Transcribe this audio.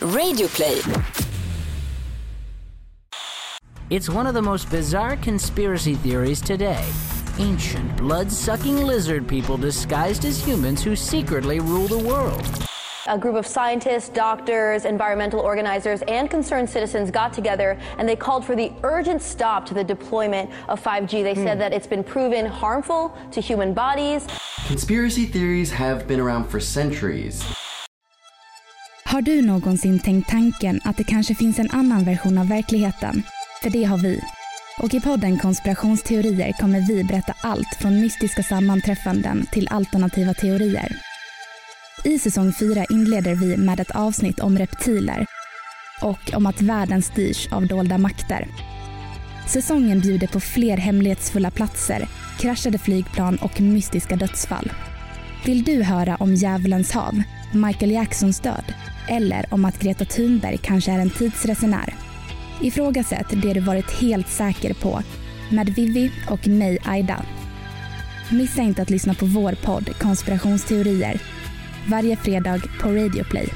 Radioplay. It's one of the most bizarre conspiracy theories today. Ancient, blood sucking lizard people disguised as humans who secretly rule the world. A group of scientists, doctors, environmental organizers, and concerned citizens got together and they called for the urgent stop to the deployment of 5G. They said hmm. that it's been proven harmful to human bodies. Conspiracy theories have been around for centuries. Har du någonsin tänkt tanken att det kanske finns en annan version av verkligheten? För det har vi. Och i podden Konspirationsteorier kommer vi berätta allt från mystiska sammanträffanden till alternativa teorier. I säsong 4 inleder vi med ett avsnitt om reptiler och om att världen styrs av dolda makter. Säsongen bjuder på fler hemlighetsfulla platser, kraschade flygplan och mystiska dödsfall. Vill du höra om Djävulens hav, Michael Jacksons död eller om att Greta Thunberg kanske är en tidsresenär? Ifrågasätt det du varit helt säker på med Vivi och mig Aida. Missa inte att lyssna på vår podd Konspirationsteorier varje fredag på Radio Play.